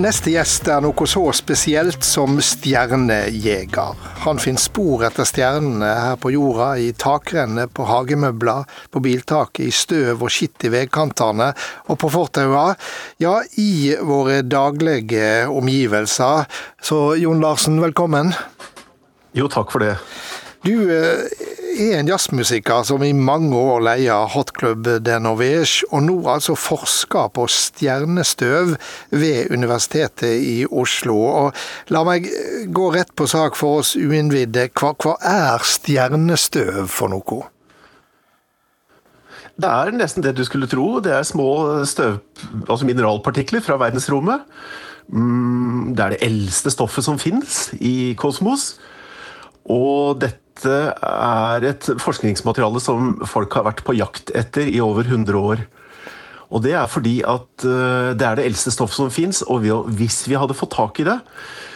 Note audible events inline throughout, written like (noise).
neste gjest er noe så spesielt som stjernejeger. Han finner spor etter stjernene her på jorda, i takrenner, på hagemøbler, på biltaket, i støv og skitt i veikantene og på fortaua. Ja, i våre daglige omgivelser. Så Jon Larsen, velkommen. Jo, takk for det. Du eh, er en jazzmusiker som i mange år leier Hot Club de Norvège, og nå altså forsker på stjernestøv ved Universitetet i Oslo. Og la meg gå rett på sak for oss uinnvidde. Hva, hva er stjernestøv for noe? Det er nesten det du skulle tro. Det er små støv, altså mineralpartikler fra verdensrommet. Mm, det er det eldste stoffet som finnes i kosmos. Og dette er et forskningsmateriale som folk har vært på jakt etter i over 100 år. Og det er fordi at eh, det er det eldste stoffet som fins, og hvis vi hadde fått tak i det,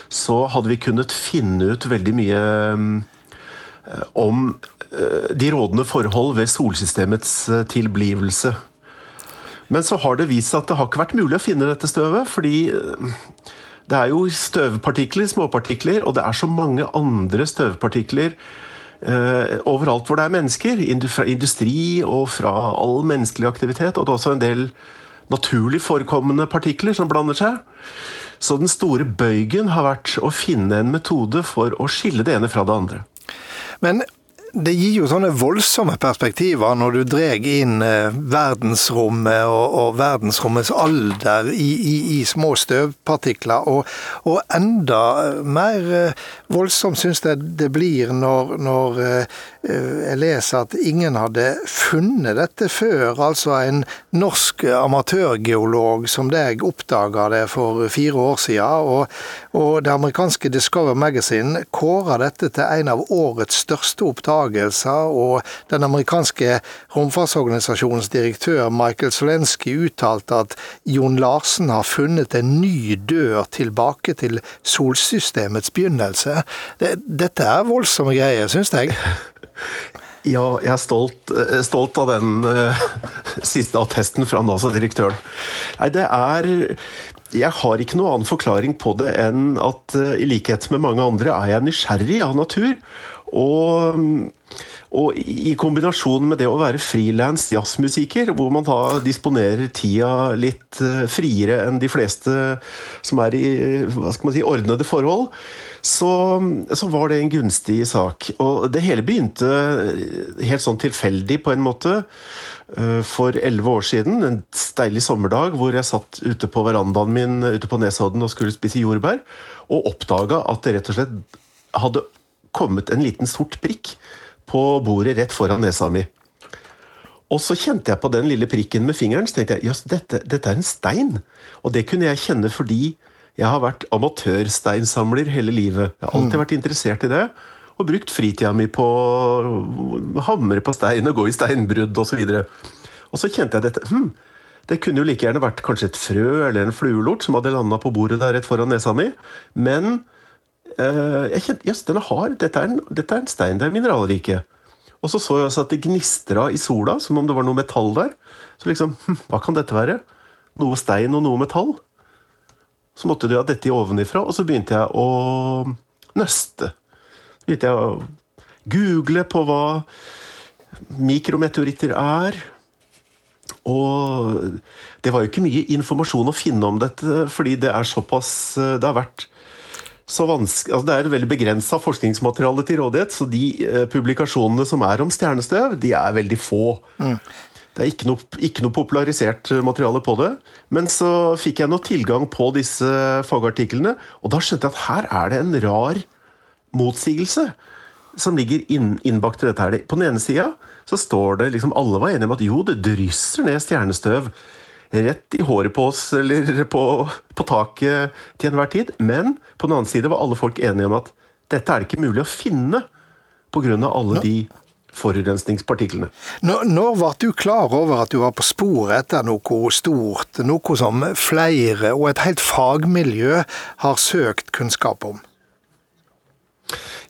så hadde vi kunnet finne ut veldig mye eh, om eh, de rådende forhold ved solsystemets tilblivelse. Men så har det vist seg at det har ikke vært mulig å finne dette støvet, fordi det er jo støvpartikler, småpartikler, og det er så mange andre støvpartikler overalt hvor det er mennesker. Fra industri og fra all menneskelig aktivitet. Og det er også en del naturlig forekommende partikler som blander seg. Så den store bøygen har vært å finne en metode for å skille det ene fra det andre. Men det gir jo sånne voldsomme perspektiver når du drar inn eh, verdensrommet og, og, verdensrommets alder i, i, i små støvpartikler. Og, og, enda mer eh, voldsomt syns jeg det blir når, når eh, jeg leser at ingen hadde funnet dette før. Altså en norsk amatørgeolog som deg oppdaga det for fire år siden. Og, og det amerikanske Discover Magazine kåra dette til en av årets største oppdagelser, og den amerikanske romfartsorganisasjonens direktør Michael Zelensky uttalte at Jon Larsen har funnet en ny dør tilbake til solsystemets begynnelse. Dette er voldsomme greier, syns jeg. (laughs) Ja, jeg er stolt, eh, stolt av den uh, (laughs) siste attesten fra NASA-direktøren. Nei, det er jeg har ikke noen annen forklaring på det enn at uh, i likhet med mange andre er jeg nysgjerrig av natur. Og, og i kombinasjon med det å være frilans jazzmusiker, hvor man da disponerer tida litt uh, friere enn de fleste som er i hva skal man si, ordnede forhold, så, så, var det en gunstig sak. Og det hele begynte helt sånn tilfeldig, på en måte. Eh, for elleve år siden, en deilig sommerdag, hvor jeg satt ute på verandaen min ute på Nesodden og skulle spise jordbær, og oppdaga at det rett og slett hadde kommet en liten sort prikk på bordet rett foran nesa mi. Og så kjente jeg på den lille prikken med fingeren, så tenkte jeg jøss, dette, dette, er en stein. Og det kunne jeg kjenne fordi jeg har vært amatørsteinsamler hele livet. Jeg har alltid mm. vært interessert i det og brukt fritida mi på å hamre på stein og gå i steinbrudd osv. Og, og så kjente jeg dette hm, Det kunne jo like gjerne vært kanskje et frø eller en fluelort som hadde landa på bordet der rett foran nesa mi. Men jeg kjente jøss, den er hard. Dette er, en, dette er en stein. Det er mineralrike. Og så så jeg også at det gnistra i sola, som om det var noe metall der. Så liksom, hm, hva kan dette være? Noe stein og noe metall? Så måtte du ha dette ovenifra, og så begynte jeg å nøste begynte jeg å google på hva mikrometeoritter er. Og det var jo ikke mye informasjon å finne om dette, fordi det er såpass Det har vært så vanskelig altså Det er veldig begrensa forskningsmateriale til rådighet, så de eh, publikasjonene som er om stjernestøv, de er veldig få. Mm. Det er ikke noe, ikke noe, popularisert materiale på det. Men så fikk jeg nå tilgang på disse fagartiklene, og da skjønte jeg at her er det en rar motsigelse som ligger inn, innbakt i dette. her. På den ene sida så står det liksom Alle var enige om at jo, det drysser ned stjernestøv rett i håret på oss eller på, på taket til enhver tid. Men på den annen side var alle folk enige om at dette er det ikke mulig å finne pga. alle de forurensningspartiklene. Når, når ble du klar over at du var på sporet etter noe stort, noe som flere og et helt fagmiljø har søkt kunnskap om?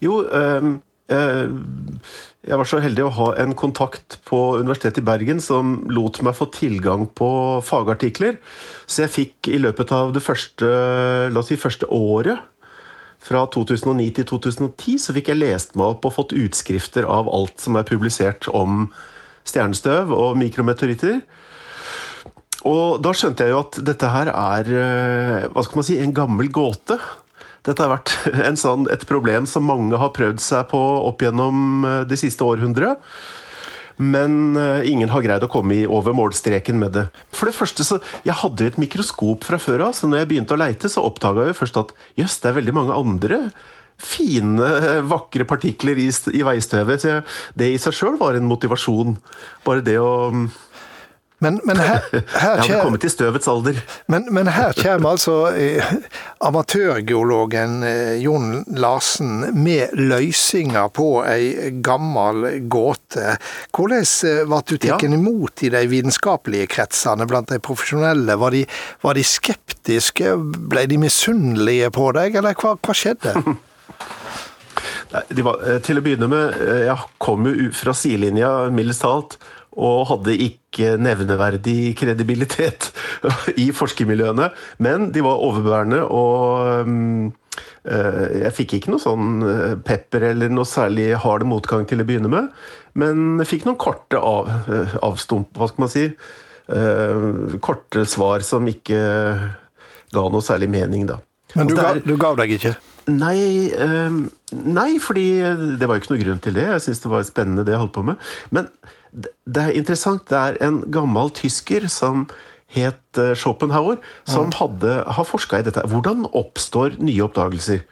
Jo, um, jeg var så heldig å ha en kontakt på Universitetet i Bergen som lot meg få tilgang på fagartikler. Så jeg fikk i løpet av det første, la oss si, første året, fra 2009 til 2010, så fikk jeg lest meg opp og fått utskrifter av alt som er publisert om stjernestøv og mikrometeoritter. Og da skjønte jeg jo at dette her er eh, hva skal man si, en gammel gåte. Dette har vært (laughs) sånn, et problem som mange har prøvd seg på opp gjennom eh, det siste århundret. Men eh, ingen har greid å komme over målstreken med det. For det første så, Jeg hadde et mikroskop fra før av, så når jeg begynte å leite, så oppdaga jeg først at jøss, det er veldig mange andre fine, (laughs) vakre partikler i, i veistøvet. Så det i seg sjøl var en motivasjon. Bare det å men, men her, (laughs) her Jeg hadde kommet til støvets alder. Men, men her kommer altså eh, amatørgeologen eh, Jon Larsen med løsninger på ei gammel gåte. Hvordan eh, ble du tatt ja. imot i de vitenskapelige kretsene blant de profesjonelle? Var de, var de skeptiske? Ble de misunnelige på deg, eller hva, hva skjedde? (laughs) Var, til å begynne med, jeg kom jo fra sidelinja, mildest talt og hadde ikke nevneverdig kredibilitet (laughs) i forskermiljøene. Men de var overbærende, og um, jeg fikk ikke noe sånn eh, pepper eller noe særlig hard motgang til å begynne med. Men jeg fikk noen korte av, eh, avstump, hva skal man si. Korte svar som ikke ga noe særlig mening, da. Men du, ga, du gav deg ikke? Nei, nei, fordi det var jo ikke noe grunn til det. Jeg syntes det var spennende det jeg holdt på med. Men det er interessant. Det er en gammel tysker som het eh, Schopenhauer, som hadde, har forska i dette. Hvordan oppstår nye oppdagelser?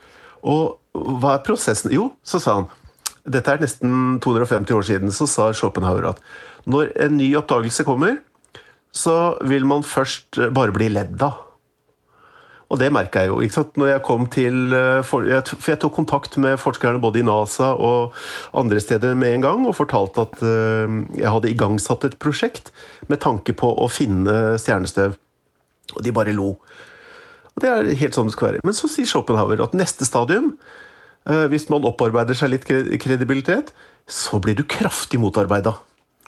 Og hva er prosessen? Jo, så sa han Dette er nesten 250 år siden. Så sa Schopenhauer at når en ny oppdagelse kommer, så vil man først bare bli ledd av. Og det merka jeg jo. ikke sant? Når jeg kom til, eh, For jeg tok kontakt med forskerne både i NASA og andre steder med en gang og fortalte at eh, jeg hadde igangsatt et prosjekt med tanke på å finne stjernestøv. Og de bare lo. Og Det er helt sånn det skal være. Men så sier Schopenhauer at neste stadium, eh, hvis man opparbeider seg litt kredibilitet, så blir du kraftig motarbeida.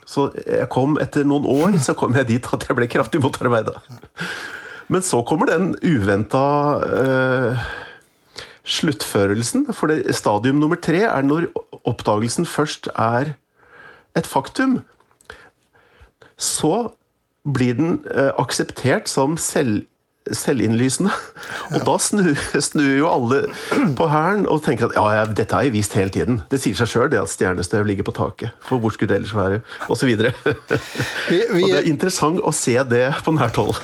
Så jeg kom etter noen år så kom jeg dit at jeg ble kraftig motarbeida. Men så kommer den uventa eh, sluttførelsen. For det, stadium nummer tre er når oppdagelsen først er et faktum. Så blir den eh, akseptert som selv, selvinnlysende. Og da snur, snur, jo alle på hælen og tenker at ja, ja, dette har jeg vist hele tiden. Det sier seg sjøl at stjernestøv ligger på taket. For hvor skulle det ellers være? Og så videre. Og det er interessant å se det på nært hold.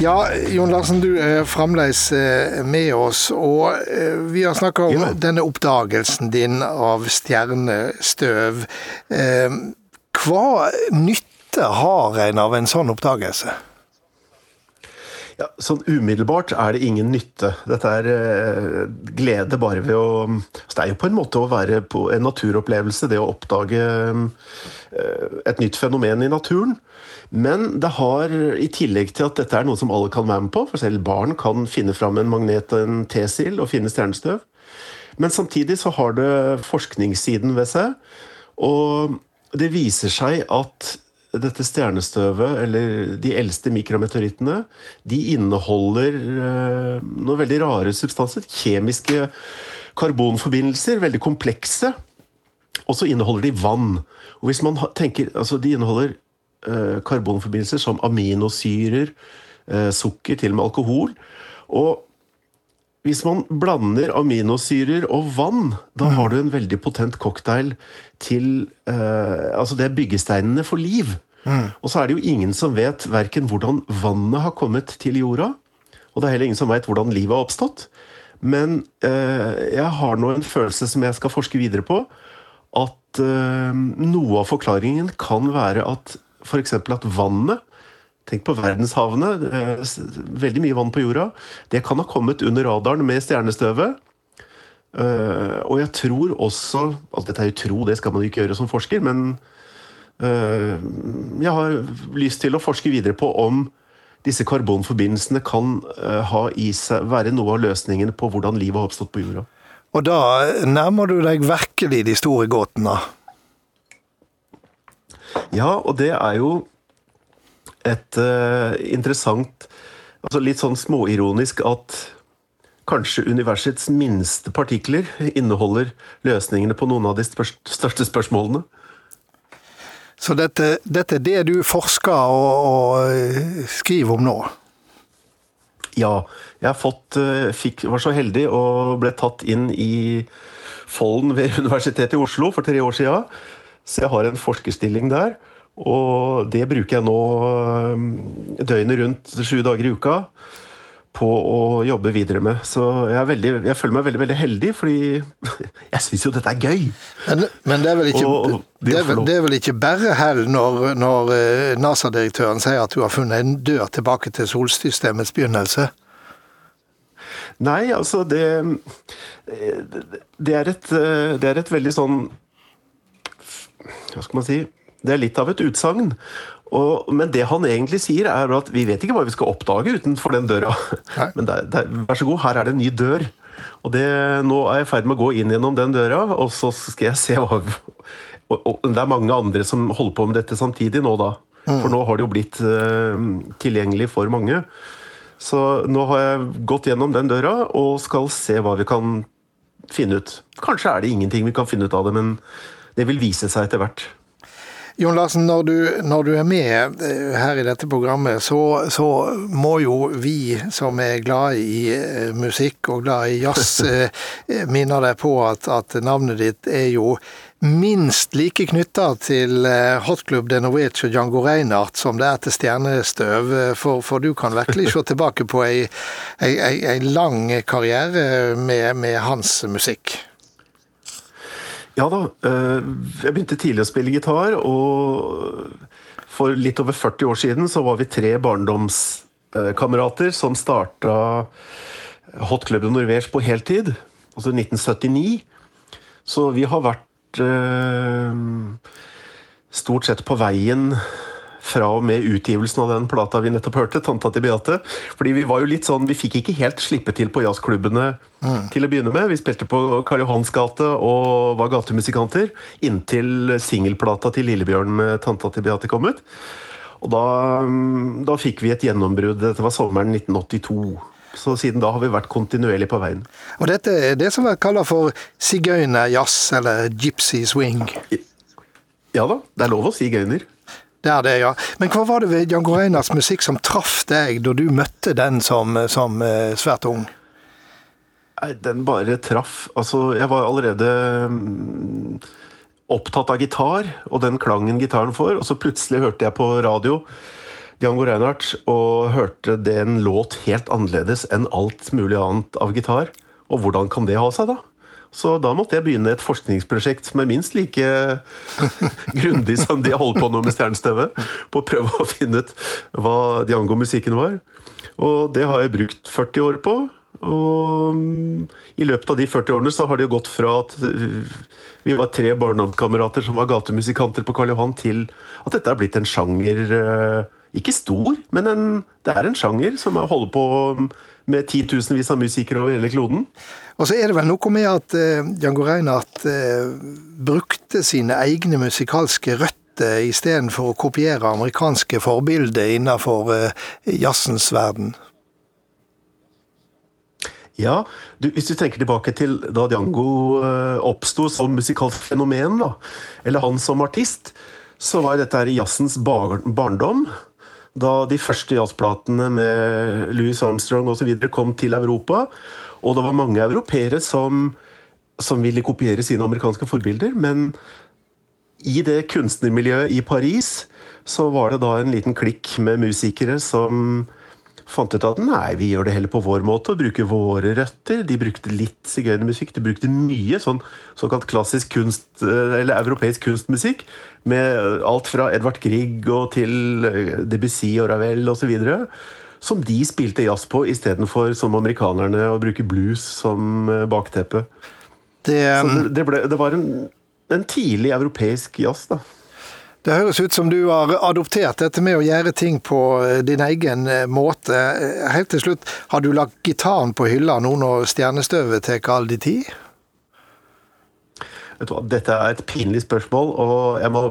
Ja, Jon Larsen, du er fremdeles eh, med oss. Og eh, vi har snakka om ja. denne oppdagelsen din av stjernestøv. Eh, hva nytte har en av en sånn oppdagelse? Ja, sånn Umiddelbart er det ingen nytte. Dette er eh, glede bare ved å altså Det er jo på en måte å være på en naturopplevelse, det å oppdage eh, et nytt fenomen i naturen. Men det har, i tillegg til at dette er noe som alle kan være med på, for selv barn kan finne fram en magnet og en T-sil og finne stjernestøv, men samtidig så har det forskningssiden ved seg. Og det viser seg at dette stjernestøvet, eller de eldste mikrometeorittene, de inneholder uh, noen veldig rare substanser. Kjemiske karbonforbindelser, veldig komplekse. Og så inneholder de vann. Og hvis man tenker, altså De inneholder Eh, karbonforbindelser som aminosyrer, eh, sukker, til og med alkohol. Og hvis man blander aminosyrer og vann, da mm. har du en veldig potent cocktail til eh, Altså det er byggesteinene for liv. Mm. Og så er det jo ingen som vet verken hvordan vannet har kommet til jorda, og det er heller ingen som vet hvordan livet har oppstått. Men eh, jeg har nå en følelse som jeg skal forske videre på, at eh, noe av forklaringen kan være at f.eks. at vannet Tenk på verdenshavene. Veldig mye vann på jorda. Det kan ha kommet under radaren med stjernestøvet. Eh, og jeg tror også altså Dette er jo tro, det skal man jo ikke gjøre som forsker, men eh, jeg har lyst til å forske videre på om disse karbonforbindelsene kan ha i seg, være noe av løsningen på hvordan livet har oppstått på jorda. Og da nærmer du deg virkelig de store gåtene? Ja, og det er jo et uh, interessant altså Litt sånn småironisk at kanskje universets minste partikler inneholder løsningene på noen av de største spørsmålene. Så dette, dette er det du forsker og, og, eh, skriver om nå? Ja. Jeg fått, eh, fikk, var så heldig og ble tatt inn i Follen ved (laughs) Universitetet i Oslo for tre år siden. Så jeg har en forskerstilling der. Og det bruker jeg nå eh, døgnet rundt sju dager i uka på å jobbe videre med. Så jeg, veldig, jeg føler meg veldig veldig heldig, fordi (laughs) jeg syns jo dette er gøy. Men, men det, er vel ikke, og, det, er vel, det, er vel ikke, bare hell når, når eh, NASA-direktøren sier at du har funnet en dør tilbake til solsystemets begynnelse? Nei, altså det Det er et, det er et veldig sånn Hva skal man si? Det er litt av et utsagn. Og, men det han egentlig sier, er at vi vet ikke hva vi skal oppdage utenfor den døra. Nei. (laughs) Men der, der, vær så god, her er det en ny dør. Og det, nå er jeg i ferd med å gå inn gjennom den døra, og så skal jeg se hva og, og, Det er mange andre som holder på med dette samtidig nå, da. Mm. For nå har det jo blitt uh, tilgjengelig for mange. Så nå har jeg gått gjennom den døra og skal se hva vi kan finne ut. Kanskje er det ingenting vi kan finne ut av det, men det vil vise seg etter hvert. Jon Larsen, når du, når du, er med eh, her i dette programmet, så, så, må jo vi som er glad i eh, musikk og glad i jazz, (laughs) eh, minne deg på at, at, navnet ditt er jo minst like knytta til Hot Club de Norwich og Django Reinhardt som det er til Stjernestøv. For, for du kan virkelig se (laughs) tilbake på ei, ei, ei, ei lang karriere med, med hans musikk. Ja da. Eh, jeg begynte tidlig å spille gitar, og for litt over 40 år siden så var vi tre barndomskamerater som starta Hot Club de på heltid, altså 1979. Så vi har vært eh, stort sett på veien fra og med utgivelsen av den plata vi nettopp hørte, 'Tanta til Beate'. Fordi vi var jo litt sånn, vi fikk ikke helt slippe til på jazzklubbene mm. til å begynne med. Vi spilte på Karl Johans gate og var gatemusikanter inntil singelplata til Lillebjørn med 'Tanta til Beate' kom ut. Og da, mm, da fikk vi et gjennombrudd. Dette var sommeren 1982. Så siden da har vi vært kontinuerlig på veien. Og dette er det som er kalt for sigøynerjazz, eller gypsy swing? Ja da, det er lov å si gøyner. Det er det, ja. Men hva var det ved Django Reiners musikk som traff deg da du møtte den som, som uh, svært ung? Nei, den bare traff. Altså, jeg var allerede um, opptatt av gitar og den klangen gitaren får, og så plutselig hørte jeg på radio Django Reinhardt og hørte den låt helt annerledes enn alt mulig annet av gitar. Og hvordan kan det ha seg, da? Så da måtte jeg begynne et forskningsprosjekt som er minst like (laughs) grundig som de holdt på nå med Stjernestøvet, på å prøve å finne ut hva Diango-musikken var. Og det har jeg brukt 40 år på. Og mm, i løpet av de 40 årene så har det jo gått fra at vi var tre barndomskamerater som var gatemusikanter på Karl Johan, til at dette er blitt en sjanger eh, Ikke stor, men en, det er en sjanger som holder på med titusenvis av musikere over hele kloden. Og så er det vel noe med at eh, Django Reinhardt eh, brukte sine egne musikalske røtter istedenfor å kopiere amerikanske forbilder innenfor eh, jazzens verden. Ja, du, hvis du tenker tilbake til da Django eh, oppsto som musikalsk fenomen, da, eller han som artist, så var dette her jazzens bar barndom da de første jazzplatene med Louis Armstrong osv. kom til Europa. Og det var mange europeere som, som ville kopiere sine amerikanske forbilder. Men i det kunstnermiljøet i Paris så var det da en liten klikk med musikere som fant ut at nei, vi gjør det heller på vår måte og bruker våre røtter. De brukte litt sigøynermusikk. De brukte mye sånn såkalt klassisk kunst, eh, eller europeisk kunstmusikk. Med alt fra Edvard Grieg og til eh, Debussy og Ravel osv. Som de spilte jazz på istedenfor som amerikanerne å bruke blues som eh, bakteppe. Det, det, det, ble, det var en, en tidlig europeisk jazz, da. Det høres ut som du har adoptert dette med å gjøre ting på eh, din egen eh, måte. Helt til slutt, har du lagt gitaren på hylla nå når stjernestøvet tar all din tid? Dette er et pinlig spørsmål, og jeg må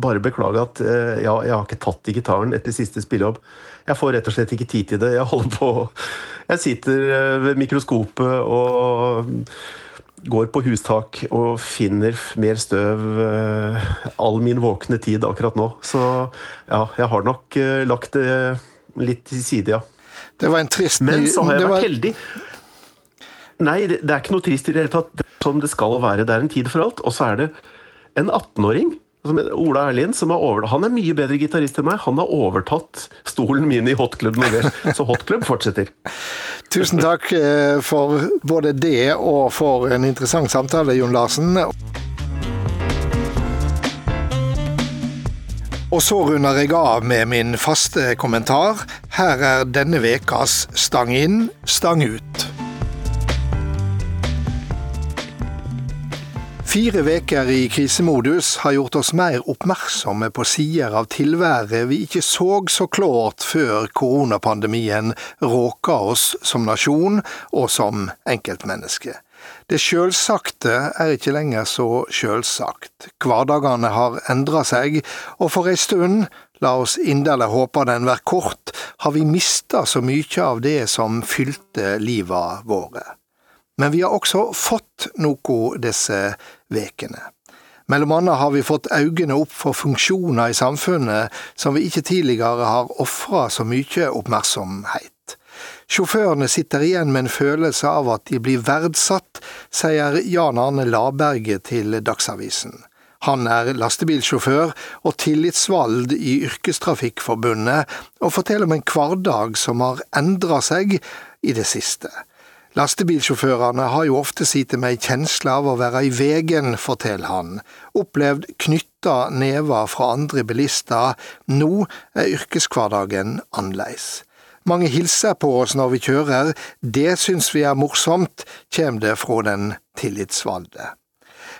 bare beklage at eh, ja, jeg har ikke tatt i gitaren etter siste spillejobb. Jeg får rett og slett ikke tid til det. Jeg holder på Jeg sitter ved mikroskopet og går på hustak og finner mer støv uh, all min våkne tid akkurat nå. Så ja, jeg har nok uh, lagt det litt til side, ja. Det var en trist Men så har jeg vært var... heldig. Nei, det, det, er ikke noe trist i det hele tatt. Det er som det skal være. Det er en tid for alt. Og så er det en 18-åring Ola Erlien, som er over, han er mye bedre gitarist enn meg. Han har overtatt stolen min i Hot Club Norge. Så Hot Club fortsetter. (laughs) Tusen takk eh, for både det og for en interessant samtale, Jon Larsen. Og så runder jeg av med min faste kommentar. Her er denne vekas Stang inn, stang ut. Fire veker i krisemodus har gjort oss mer oppmerksomme på sider av tilværet vi ikke så så klart før koronapandemien råka oss som nasjon og som enkeltmenneske. Det sjølsagte er ikke lenger så sjølsagt. Hverdagene har endra seg, og for ei stund, la oss inderlig håpe den vær kort, har vi mista så mye av det som fylte liva våre. Men vi har også fått noe disse vekene. Mellom annet har vi fått øynene opp for funksjoner i samfunnet som vi ikke tidligere har ofra så mye oppmerksomhet. Sjåførene sitter igjen med en følelse av at de blir verdsatt, sier Jan Arne Laberget til Dagsavisen. Han er lastebilsjåfør og tillitsvalgt i Yrkestrafikkforbundet, og forteller om en hverdag som har endra seg i det siste. Lastebilsjåførene har jo ofte sittet med ei kjensle av å være i vegen, forteller han. Opplevd knytta never fra andre bilister. Nå er yrkeshverdagen annerledes. Mange hilser på oss når vi kjører, det syns vi er morsomt, kjem det fra den tillitsvalgte.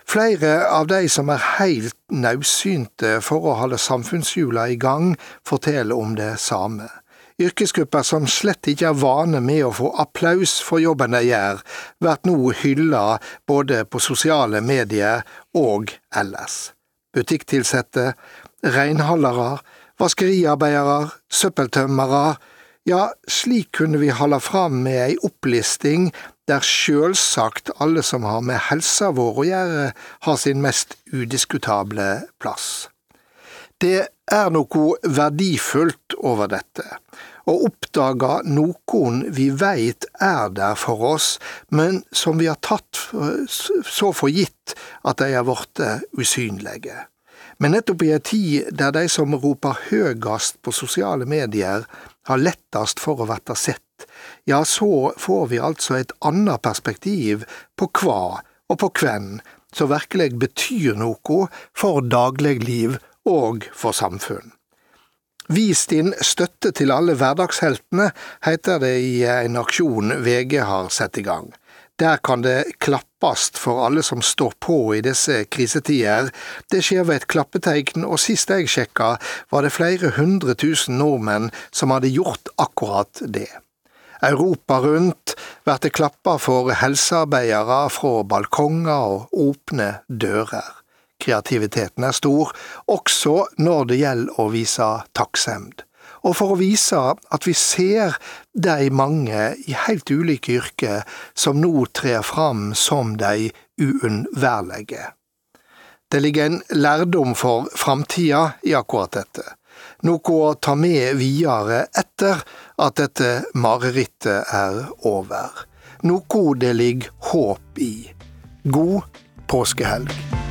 Flere av de som er heilt naudsynte for å holde samfunnshjula i gang, forteller om det samme yrkesgrupper som slett ikke er vane med å få applaus for jobben de gjør, blir nå hylla både på sosiale medier og ellers. Butikktilsatte, renholdere, vaskeriarbeidere, søppeltømmere, ja, slik kunne vi holde fram med ei opplisting der sjølsagt alle som har med helsa vår å gjøre, har sin mest udiskutable plass. Det er noe verdifullt over dette, å oppdage noen vi veit er der for oss, men som vi har tatt så for gitt at de er blitt usynlige. Men nettopp i ei tid der de som roper høyest på sosiale medier, har lettest for å bli sett, ja, så får vi altså et annet perspektiv på hva og på hvem som virkelig betyr noe for dagligliv og for samfunn. Vis din støtte til alle hverdagsheltene, heter det i en aksjon VG har satt i gang. Der kan det klappast for alle som står på i disse krisetider. Det skjer ved et klappetegn, og sist jeg sjekka, var det flere hundre tusen nordmenn som hadde gjort akkurat det. Europa rundt blir det klappa for helsearbeidere fra balkonger og åpne dører. Kreativiteten er stor, også når det gjelder å vise takksemd. Og for å vise at vi ser de mange i helt ulike yrker som nå trer fram som de uunnværlige. Det ligger en lærdom for framtida i akkurat dette. Noe å ta med videre etter at dette marerittet er over. Noe det ligger håp i. God påskehelg.